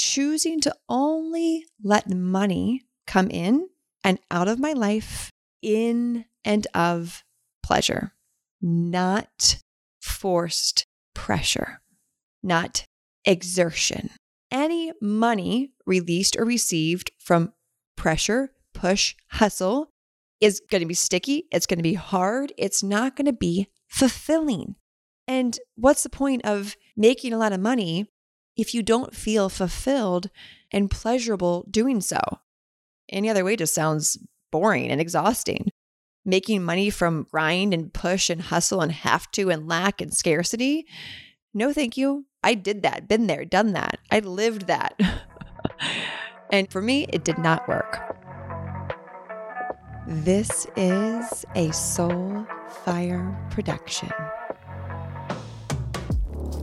choosing to only let money come in and out of my life in and of pleasure, not forced pressure, not exertion. Any money released or received from pressure, push, hustle is going to be sticky. It's going to be hard. It's not going to be fulfilling. And what's the point of making a lot of money if you don't feel fulfilled and pleasurable doing so? Any other way just sounds boring and exhausting. Making money from grind and push and hustle and have to and lack and scarcity? No, thank you. I did that, been there, done that. I lived that. and for me, it did not work. This is a Soul Fire production.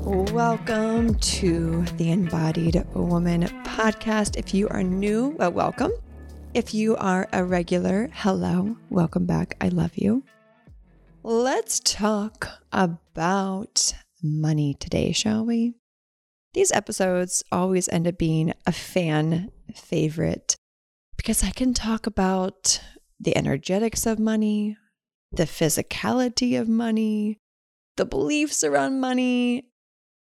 Welcome to the Embodied Woman podcast. If you are new, well, welcome. If you are a regular, hello, welcome back. I love you. Let's talk about money today, shall we? These episodes always end up being a fan favorite because I can talk about the energetics of money, the physicality of money, the beliefs around money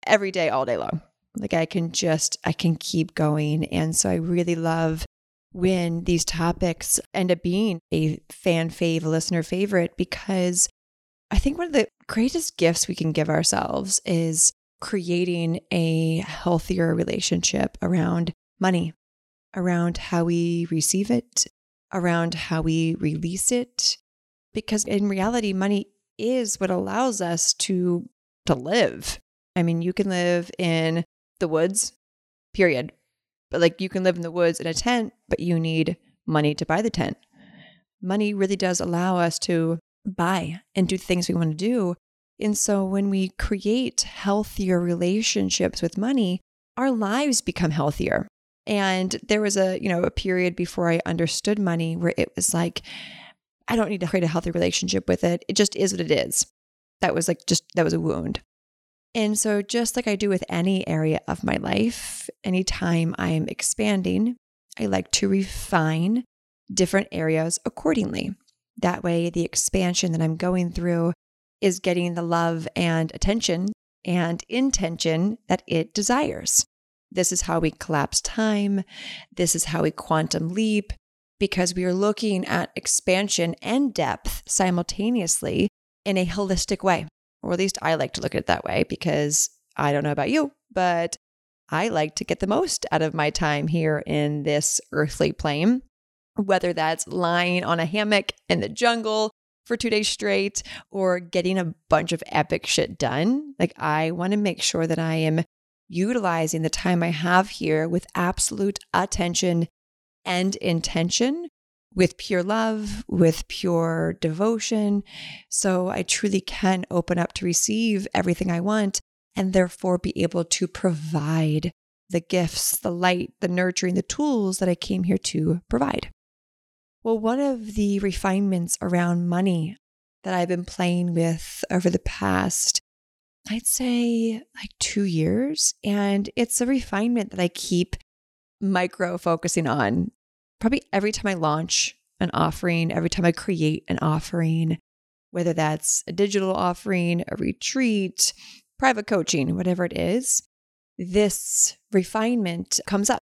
every day, all day long. Like I can just, I can keep going. And so I really love when these topics end up being a fan fave, listener favorite, because I think one of the greatest gifts we can give ourselves is creating a healthier relationship around money, around how we receive it, around how we release it because in reality money is what allows us to to live. I mean, you can live in the woods, period. But like you can live in the woods in a tent, but you need money to buy the tent. Money really does allow us to buy and do things we want to do. And so when we create healthier relationships with money, our lives become healthier. And there was a, you know, a period before I understood money where it was like, I don't need to create a healthy relationship with it. It just is what it is. That was like just, that was a wound. And so, just like I do with any area of my life, anytime I'm expanding, I like to refine different areas accordingly. That way, the expansion that I'm going through is getting the love and attention and intention that it desires. This is how we collapse time. This is how we quantum leap because we are looking at expansion and depth simultaneously in a holistic way. Or at least I like to look at it that way because I don't know about you, but I like to get the most out of my time here in this earthly plane, whether that's lying on a hammock in the jungle for two days straight or getting a bunch of epic shit done. Like, I want to make sure that I am utilizing the time I have here with absolute attention and intention, with pure love, with pure devotion. So I truly can open up to receive everything I want and therefore be able to provide the gifts, the light, the nurturing, the tools that I came here to provide. Well, one of the refinements around money that I've been playing with over the past I'd say like two years. And it's a refinement that I keep micro focusing on. Probably every time I launch an offering, every time I create an offering, whether that's a digital offering, a retreat, private coaching, whatever it is, this refinement comes up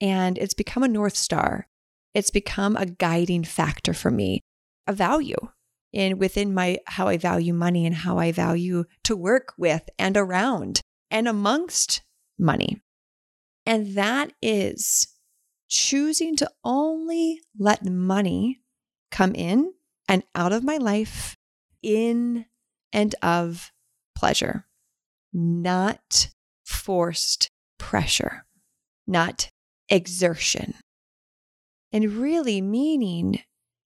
and it's become a North Star. It's become a guiding factor for me, a value in within my how I value money and how I value to work with and around and amongst money. And that is choosing to only let money come in and out of my life in and of pleasure, not forced pressure, not exertion. And really meaning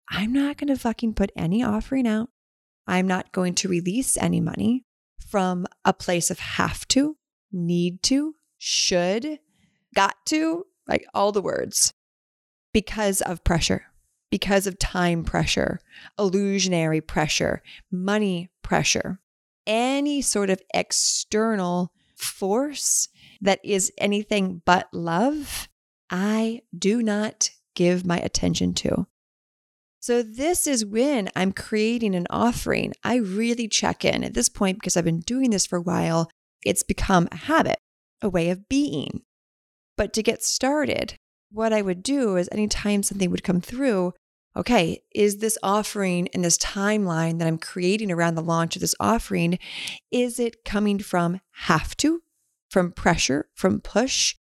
I'm not going to fucking put any offering out. I'm not going to release any money from a place of have to, need to, should, got to, like all the words because of pressure, because of time pressure, illusionary pressure, money pressure, any sort of external force that is anything but love, I do not give my attention to. So, this is when I'm creating an offering. I really check in at this point because I've been doing this for a while. It's become a habit, a way of being. But to get started, what I would do is anytime something would come through, okay, is this offering and this timeline that I'm creating around the launch of this offering, is it coming from have to, from pressure, from push,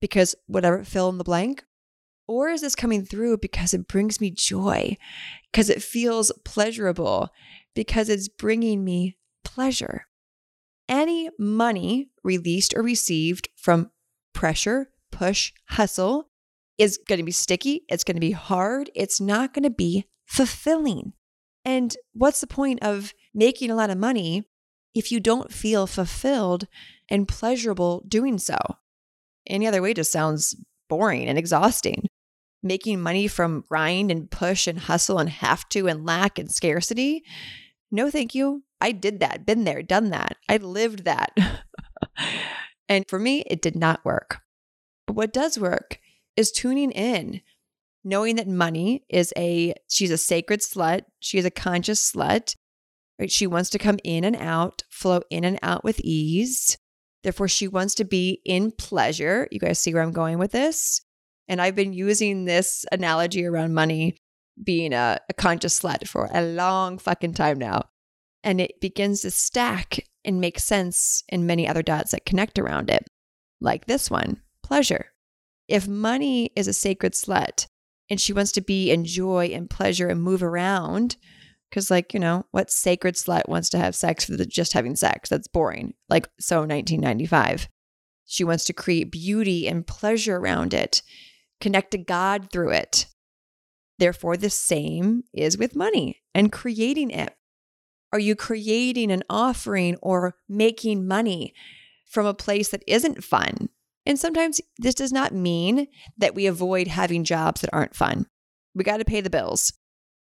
because whatever, fill in the blank? Or is this coming through because it brings me joy, because it feels pleasurable, because it's bringing me pleasure? Any money released or received from pressure, push, hustle is going to be sticky. It's going to be hard. It's not going to be fulfilling. And what's the point of making a lot of money if you don't feel fulfilled and pleasurable doing so? Any other way just sounds boring and exhausting. Making money from grind and push and hustle and have to and lack and scarcity? No, thank you. I did that, been there, done that. I lived that. and for me, it did not work. But what does work is tuning in, knowing that money is a, she's a sacred slut. She is a conscious slut. Right? She wants to come in and out, flow in and out with ease. Therefore, she wants to be in pleasure. You guys see where I'm going with this? And I've been using this analogy around money being a, a conscious slut for a long fucking time now. And it begins to stack and make sense in many other dots that connect around it, like this one pleasure. If money is a sacred slut and she wants to be in joy and pleasure and move around, because, like, you know, what sacred slut wants to have sex for the, just having sex? That's boring. Like, so 1995. She wants to create beauty and pleasure around it, connect to God through it. Therefore, the same is with money and creating it. Are you creating an offering or making money from a place that isn't fun, and sometimes this does not mean that we avoid having jobs that aren't fun. We got to pay the bills.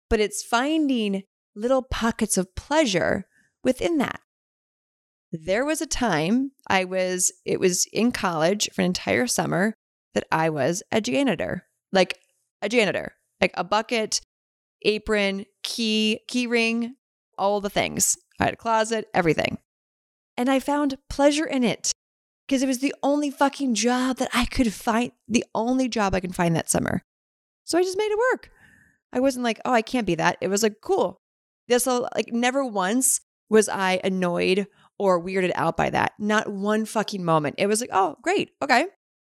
But it's finding little pockets of pleasure within that. There was a time I was, it was in college for an entire summer that I was a janitor, like a janitor, like a bucket, apron, key, key ring, all the things. I had a closet, everything. And I found pleasure in it because it was the only fucking job that I could find, the only job I could find that summer. So I just made it work. I wasn't like, oh, I can't be that. It was like, cool. This like never once was I annoyed or weirded out by that. Not one fucking moment. It was like, oh, great. Okay.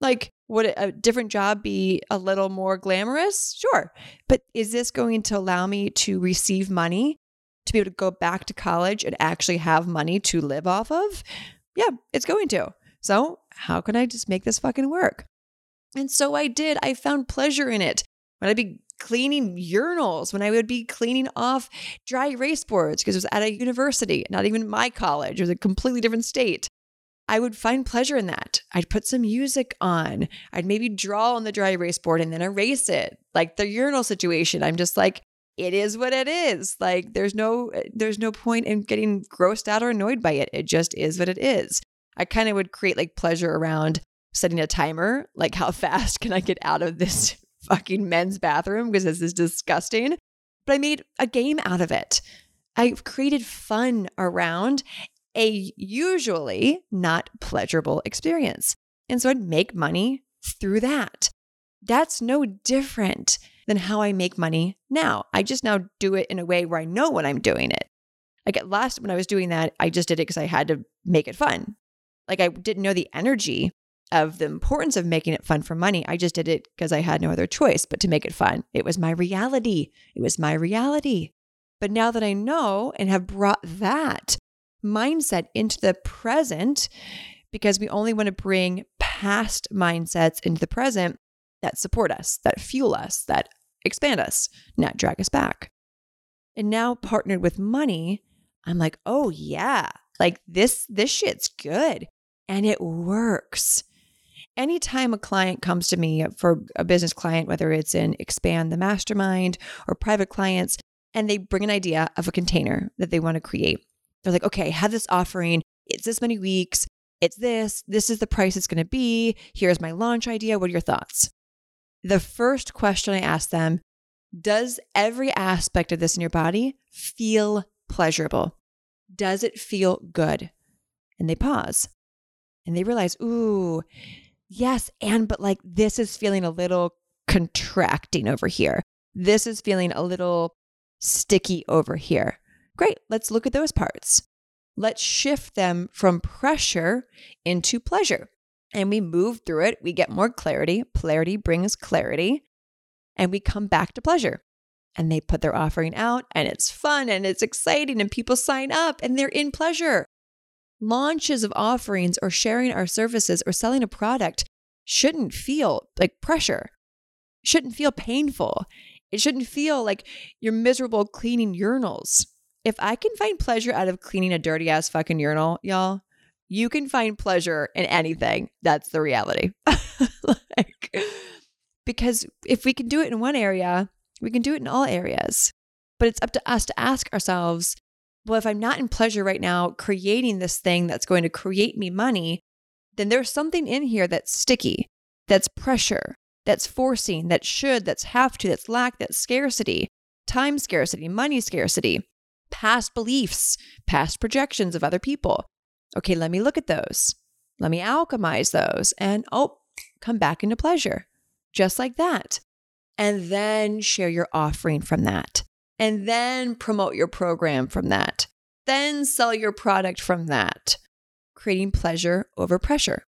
Like, would a different job be a little more glamorous? Sure. But is this going to allow me to receive money to be able to go back to college and actually have money to live off of? Yeah, it's going to. So, how can I just make this fucking work? And so I did. I found pleasure in it. When I'd be cleaning urinals, when I would be cleaning off dry erase boards, because it was at a university, not even my college, it was a completely different state. I would find pleasure in that. I'd put some music on. I'd maybe draw on the dry erase board and then erase it. Like the urinal situation, I'm just like, it is what it is. Like there's no eh, there's no point in getting grossed out or annoyed by it. It just is what it is. I kind of would create like pleasure around setting a timer, like how fast can I get out of this fucking men's bathroom because this is disgusting. But I made a game out of it. I created fun around a usually not pleasurable experience. And so I'd make money through that. That's no different than how I make money now. I just now do it in a way where I know when I'm doing it. Like at last, when I was doing that, I just did it because I had to make it fun. Like I didn't know the energy of the importance of making it fun for money. I just did it because I had no other choice but to make it fun. It was my reality. It was my reality. But now that I know and have brought that mindset into the present, because we only want to bring past mindsets into the present that support us, that fuel us, that expand us, not drag us back. And now partnered with money, I'm like, oh yeah, like this, this shit's good and it works. Anytime a client comes to me for a business client, whether it's in Expand the Mastermind or private clients, and they bring an idea of a container that they want to create, they're like, okay, I have this offering. It's this many weeks. It's this, this is the price it's going to be. Here's my launch idea. What are your thoughts? The first question I ask them Does every aspect of this in your body feel pleasurable? Does it feel good? And they pause and they realize, ooh, yes. And, but like this is feeling a little contracting over here. This is feeling a little sticky over here. Great. Let's look at those parts. Let's shift them from pressure into pleasure. And we move through it. We get more clarity. Polarity brings clarity. And we come back to pleasure. And they put their offering out, and it's fun and it's exciting, and people sign up and they're in pleasure. Launches of offerings or sharing our services or selling a product shouldn't feel like pressure, shouldn't feel painful. It shouldn't feel like you're miserable cleaning urinals. If I can find pleasure out of cleaning a dirty ass fucking urinal, y'all, you can find pleasure in anything. That's the reality. like, because if we can do it in one area, we can do it in all areas. But it's up to us to ask ourselves well, if I'm not in pleasure right now, creating this thing that's going to create me money, then there's something in here that's sticky, that's pressure, that's forcing, that should, that's have to, that's lack, that's scarcity, time scarcity, money scarcity, past beliefs, past projections of other people. Okay, let me look at those. Let me alchemize those and oh, come back into pleasure. Just like that. And then share your offering from that. And then promote your program from that. Then sell your product from that. Creating pleasure over pressure.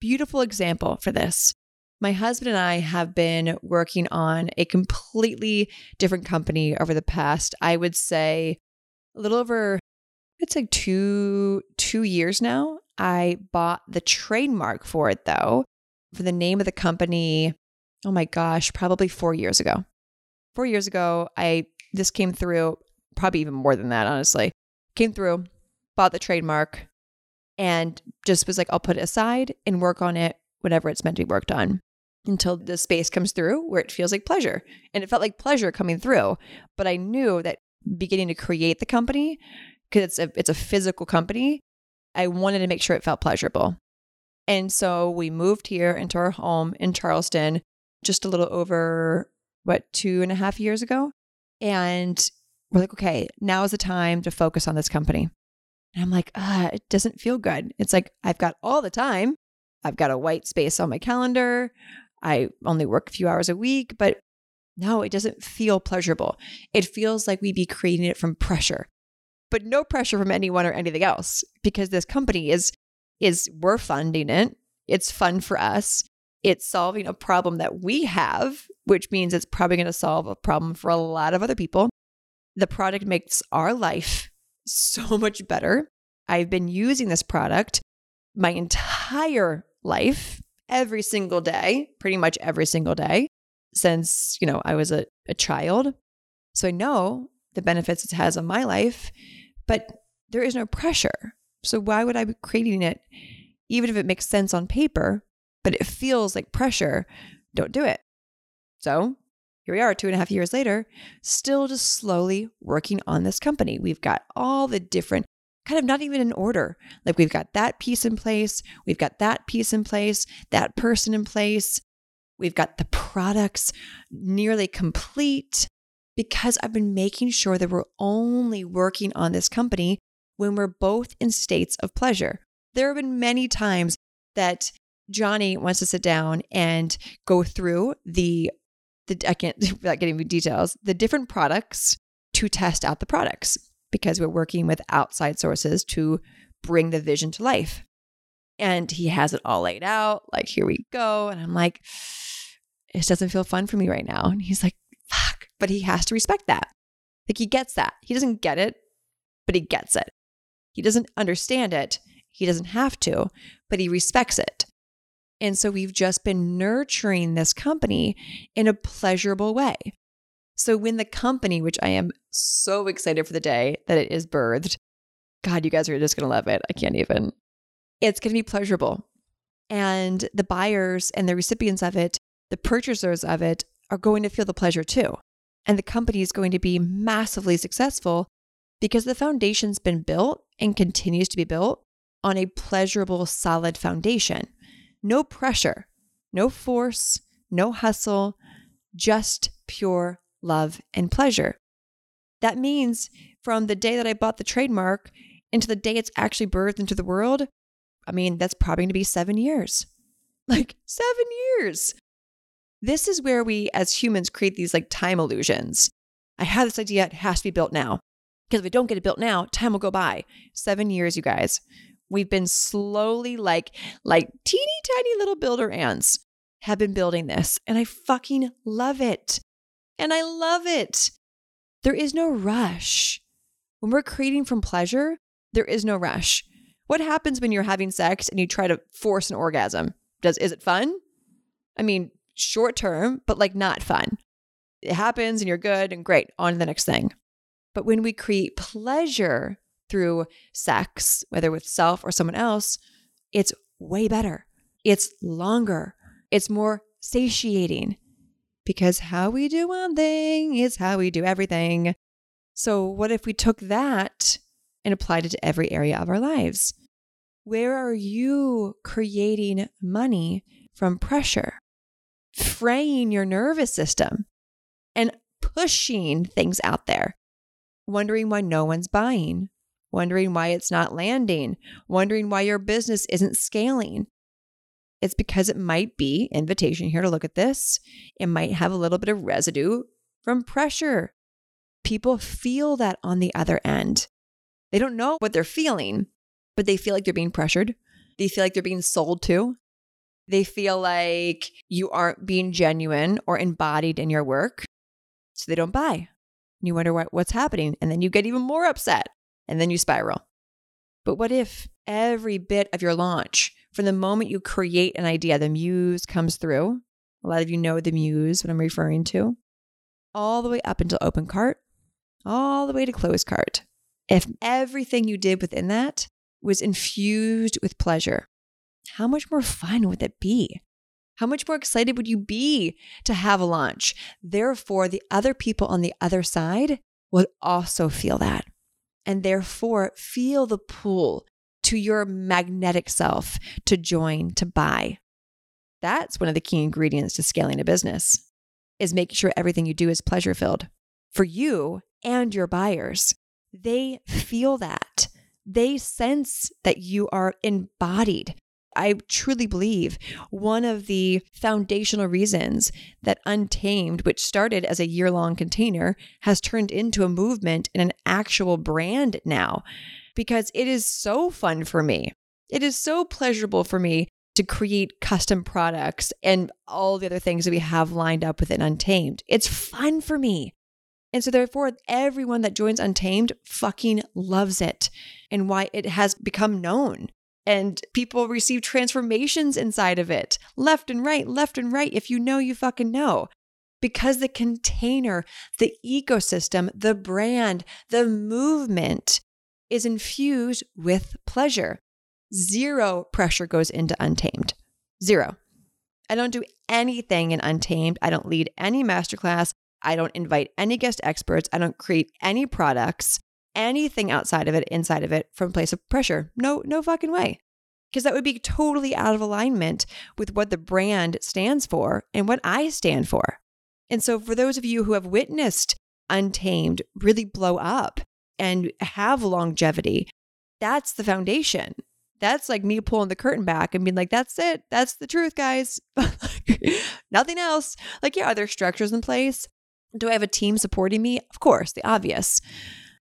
Beautiful example for this my husband and I have been working on a completely different company over the past, I would say, a little over, it's like two two years now. I bought the trademark for it though, for the name of the company. Oh my gosh, probably four years ago. Four years ago, I this came through, probably even more than that, honestly. Came through, bought the trademark, and just was like, I'll put it aside and work on it whenever it's meant to be worked on until the space comes through where it feels like pleasure. And it felt like pleasure coming through. But I knew that beginning to create the company, because it's a it's a physical company, I wanted to make sure it felt pleasurable. And so we moved here into our home in Charleston just a little over what two and a half years ago. And we're like, okay, now is the time to focus on this company. And I'm like, ah, it doesn't feel good. It's like I've got all the time. I've got a white space on my calendar. I only work a few hours a week, but no, it doesn't feel pleasurable. It feels like we'd be creating it from pressure, but no pressure from anyone or anything else because this company is, is we're funding it. It's fun for us. It's solving a problem that we have, which means it's probably going to solve a problem for a lot of other people. The product makes our life so much better. I've been using this product my entire life every single day, pretty much every single day since, you know, I was a, a child. So I know the benefits it has on my life, but there is no pressure. So why would I be creating it, even if it makes sense on paper, but it feels like pressure? Don't do it. So here we are, two and a half years later, still just slowly working on this company. We've got all the different kind of not even in order. Like we've got that piece in place, we've got that piece in place, that person in place, we've got the products nearly complete because I've been making sure that we're only working on this company when we're both in states of pleasure. There have been many times that Johnny wants to sit down and go through the the I can't without getting into details, the different products to test out the products because we're working with outside sources to bring the vision to life. And he has it all laid out, like, here we go. And I'm like, it doesn't feel fun for me right now. And he's like. But he has to respect that. Like, he gets that. He doesn't get it, but he gets it. He doesn't understand it. He doesn't have to, but he respects it. And so we've just been nurturing this company in a pleasurable way. So when the company, which I am so excited for the day that it is birthed, God, you guys are just going to love it. I can't even. It's going to be pleasurable. And the buyers and the recipients of it, the purchasers of it, are going to feel the pleasure too. And the company is going to be massively successful because the foundation's been built and continues to be built on a pleasurable, solid foundation. No pressure, no force, no hustle, just pure love and pleasure. That means from the day that I bought the trademark into the day it's actually birthed into the world, I mean, that's probably going to be seven years. Like seven years. This is where we as humans create these like time illusions. I have this idea, it has to be built now. Because if it don't get it built now, time will go by. Seven years, you guys. We've been slowly like like teeny tiny little builder ants have been building this. And I fucking love it. And I love it. There is no rush. When we're creating from pleasure, there is no rush. What happens when you're having sex and you try to force an orgasm? Does is it fun? I mean, short term, but like not fun. It happens and you're good and great. On to the next thing. But when we create pleasure through sex, whether with self or someone else, it's way better. It's longer. It's more satiating because how we do one thing is how we do everything. So, what if we took that and applied it to every area of our lives? Where are you creating money from pressure? Fraying your nervous system and pushing things out there, wondering why no one's buying, wondering why it's not landing, wondering why your business isn't scaling. It's because it might be, invitation here to look at this, it might have a little bit of residue from pressure. People feel that on the other end. They don't know what they're feeling, but they feel like they're being pressured. They feel like they're being sold to. They feel like you aren't being genuine or embodied in your work. So they don't buy. You wonder what, what's happening. And then you get even more upset and then you spiral. But what if every bit of your launch, from the moment you create an idea, the muse comes through? A lot of you know the muse, what I'm referring to, all the way up until open cart, all the way to closed cart. If everything you did within that was infused with pleasure, how much more fun would that be? How much more excited would you be to have a launch? Therefore, the other people on the other side would also feel that and therefore feel the pull to your magnetic self to join, to buy. That's one of the key ingredients to scaling a business is making sure everything you do is pleasure filled for you and your buyers. They feel that. They sense that you are embodied I truly believe one of the foundational reasons that Untamed, which started as a year long container, has turned into a movement and an actual brand now, because it is so fun for me. It is so pleasurable for me to create custom products and all the other things that we have lined up within Untamed. It's fun for me. And so, therefore, everyone that joins Untamed fucking loves it and why it has become known and people receive transformations inside of it, left and right, left and right. If you know, you fucking know. Because the container, the ecosystem, the brand, the movement is infused with pleasure. Zero pressure goes into Untamed. Zero. I don't do anything in Untamed. I don't lead any masterclass. I don't invite any guest experts. I don't create any products anything outside of it, inside of it, from place of pressure. No, no fucking way. Because that would be totally out of alignment with what the brand stands for and what I stand for. And so, for those of you who have witnessed Untamed really blow up and have longevity, that's the foundation. That's like me pulling the curtain back and being like, that's it. That's the truth, guys. Nothing else. Like, yeah, are there structures in place? Do I have a team supporting me? Of course, the obvious.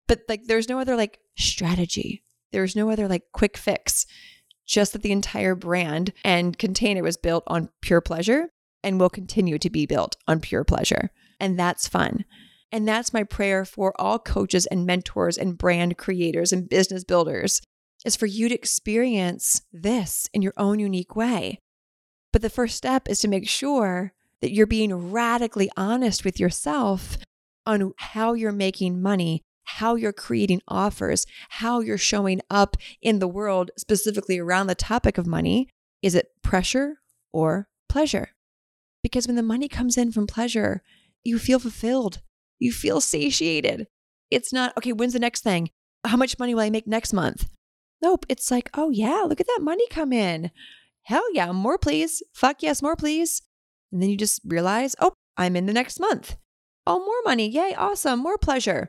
But like there's no other like strategy. There's no other like quick fix. Just that the entire brand and container was built on pure pleasure and will continue to be built on pure pleasure. And that's fun. And that's my prayer for all coaches and mentors and brand creators and business builders is for you to experience this in your own unique way. But the first step is to make sure that you're being radically honest with yourself on how you're making money how you're creating offers, how you're showing up in the world, specifically around the topic of money. Is it pressure or pleasure? Because when the money comes in from pleasure, you feel fulfilled, you feel satiated. It's not, okay, when's the next thing? How much money will I make next month? Nope. It's like, oh, yeah, look at that money come in. Hell yeah, more please. Fuck yes, more please. And then you just realize, oh, I'm in the next month. Oh, more money. Yay, awesome. More pleasure.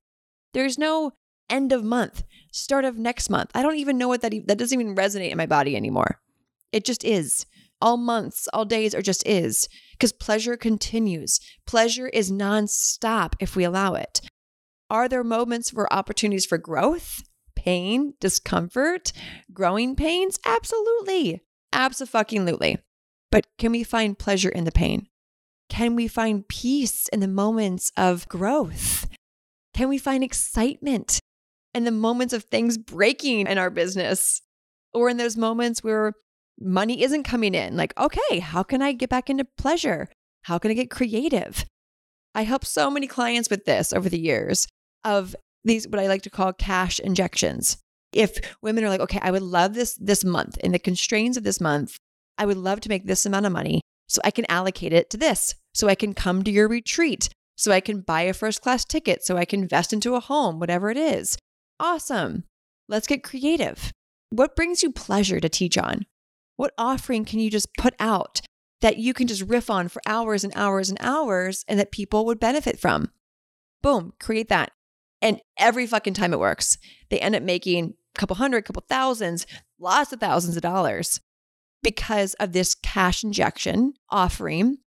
There's no end of month, start of next month. I don't even know what that that doesn't even resonate in my body anymore. It just is. All months, all days are just is because pleasure continues. Pleasure is nonstop if we allow it. Are there moments for opportunities for growth, pain, discomfort, growing pains? Absolutely. Absolutely. But can we find pleasure in the pain? Can we find peace in the moments of growth? Can we find excitement in the moments of things breaking in our business? Or in those moments where money isn't coming in? Like, okay, how can I get back into pleasure? How can I get creative? I help so many clients with this over the years of these, what I like to call cash injections. If women are like, okay, I would love this this month in the constraints of this month, I would love to make this amount of money so I can allocate it to this. So I can come to your retreat. So I can buy a first class ticket. So I can invest into a home, whatever it is. Awesome. Let's get creative. What brings you pleasure to teach on? What offering can you just put out that you can just riff on for hours and hours and hours and that people would benefit from? Boom, create that. And every fucking time it works, they end up making a couple hundred, couple thousands, lots of thousands of dollars because of this cash injection offering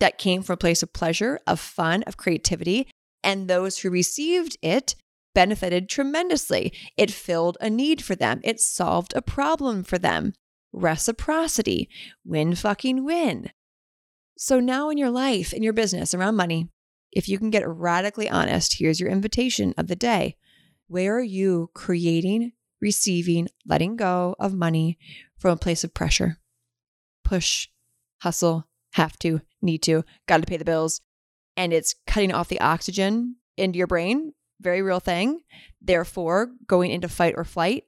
that came from a place of pleasure, of fun, of creativity. And those who received it benefited tremendously. It filled a need for them, it solved a problem for them. Reciprocity, win fucking win. So now in your life, in your business, around money, if you can get radically honest, here's your invitation of the day. Where are you creating, receiving, letting go of money from a place of pressure? Push, hustle, have to, need to, got to pay the bills. And it's cutting off the oxygen into your brain, very real thing. Therefore, going into fight or flight,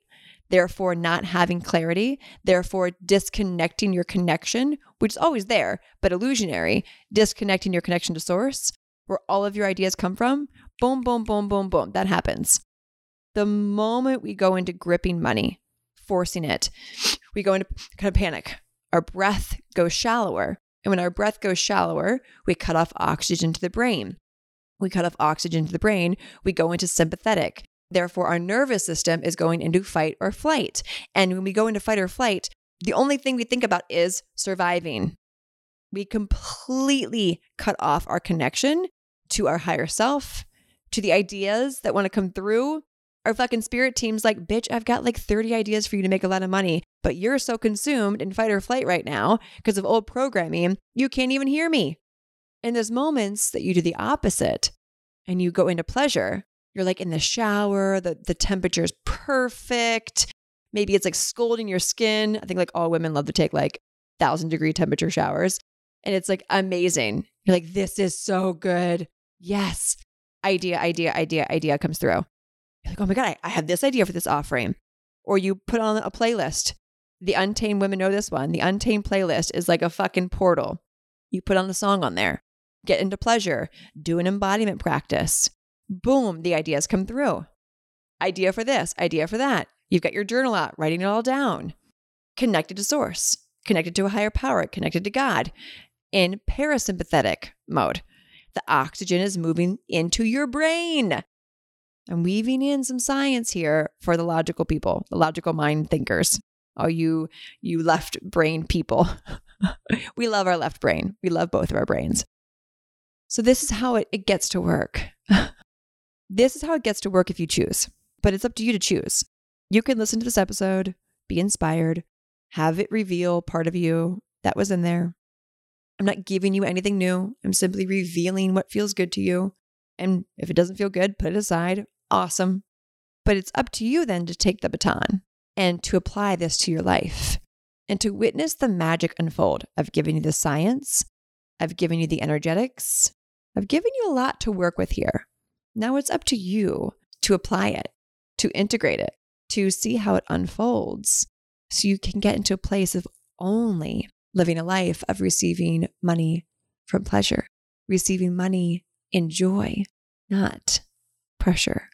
therefore, not having clarity, therefore, disconnecting your connection, which is always there, but illusionary, disconnecting your connection to source where all of your ideas come from, boom, boom, boom, boom, boom. That happens. The moment we go into gripping money, forcing it, we go into kind of panic. Our breath goes shallower. And when our breath goes shallower, we cut off oxygen to the brain. We cut off oxygen to the brain, we go into sympathetic. Therefore, our nervous system is going into fight or flight. And when we go into fight or flight, the only thing we think about is surviving we completely cut off our connection to our higher self, to the ideas that want to come through. Our fucking spirit team's like, bitch, I've got like 30 ideas for you to make a lot of money, but you're so consumed in fight or flight right now because of old programming, you can't even hear me. In those moments that you do the opposite and you go into pleasure, you're like in the shower, the, the temperature is perfect. Maybe it's like scalding your skin. I think like all women love to take like thousand degree temperature showers and it's like amazing. You're like, this is so good. Yes. Idea, idea, idea, idea comes through. Like, oh my God, I, I have this idea for this offering. Or you put on a playlist. The Untamed Women know this one. The Untamed playlist is like a fucking portal. You put on the song on there, get into pleasure, do an embodiment practice. Boom, the ideas come through. Idea for this, idea for that. You've got your journal out, writing it all down. Connected to source, connected to a higher power, connected to God in parasympathetic mode. The oxygen is moving into your brain. I'm weaving in some science here for the logical people, the logical mind thinkers. Oh, you, you left brain people. we love our left brain. We love both of our brains. So, this is how it, it gets to work. this is how it gets to work if you choose, but it's up to you to choose. You can listen to this episode, be inspired, have it reveal part of you that was in there, I'm not giving you anything new. I'm simply revealing what feels good to you. And if it doesn't feel good, put it aside. Awesome. But it's up to you then to take the baton and to apply this to your life and to witness the magic unfold. I've given you the science, I've given you the energetics, I've given you a lot to work with here. Now it's up to you to apply it, to integrate it, to see how it unfolds so you can get into a place of only living a life of receiving money from pleasure, receiving money in joy, not pressure,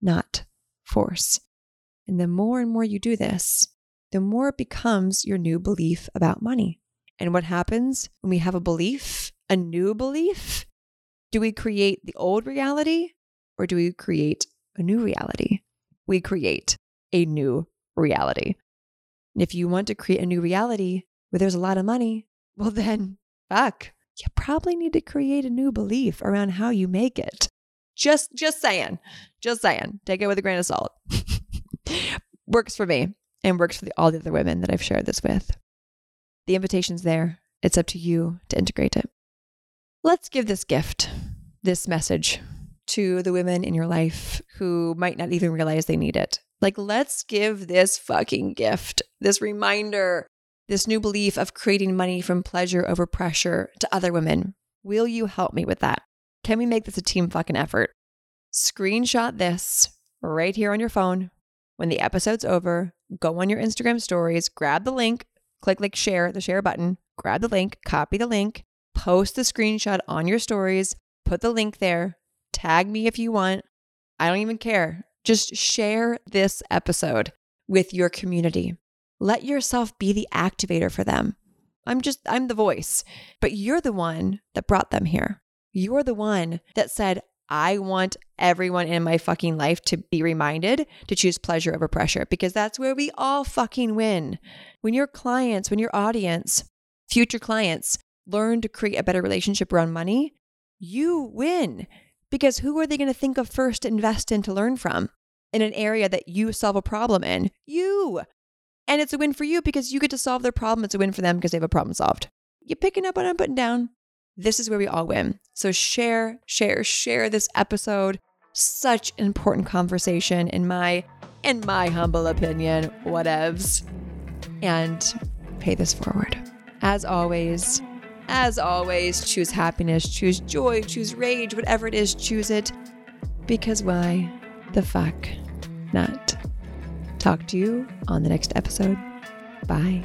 not force. And the more and more you do this, the more it becomes your new belief about money. And what happens when we have a belief, a new belief? Do we create the old reality or do we create a new reality? We create a new reality. And if you want to create a new reality where there's a lot of money, well, then fuck, you probably need to create a new belief around how you make it. Just, just saying, just saying. Take it with a grain of salt. works for me and works for the, all the other women that I've shared this with. The invitation's there. It's up to you to integrate it. Let's give this gift, this message to the women in your life who might not even realize they need it. Like, let's give this fucking gift, this reminder, this new belief of creating money from pleasure over pressure to other women. Will you help me with that? Can we make this a team fucking effort? Screenshot this right here on your phone. When the episode's over, go on your Instagram stories, grab the link, click like share, the share button, grab the link, copy the link, post the screenshot on your stories, put the link there, tag me if you want. I don't even care. Just share this episode with your community. Let yourself be the activator for them. I'm just, I'm the voice, but you're the one that brought them here. You're the one that said, I want everyone in my fucking life to be reminded to choose pleasure over pressure because that's where we all fucking win. When your clients, when your audience, future clients learn to create a better relationship around money, you win because who are they going to think of first to invest in to learn from in an area that you solve a problem in? You. And it's a win for you because you get to solve their problem. It's a win for them because they have a problem solved. You're picking up what I'm putting down? This is where we all win. So share, share, share this episode. Such an important conversation in my in my humble opinion, whatevs. And pay this forward. As always, as always, choose happiness, choose joy, choose rage, whatever it is, choose it. Because why the fuck not? Talk to you on the next episode. Bye.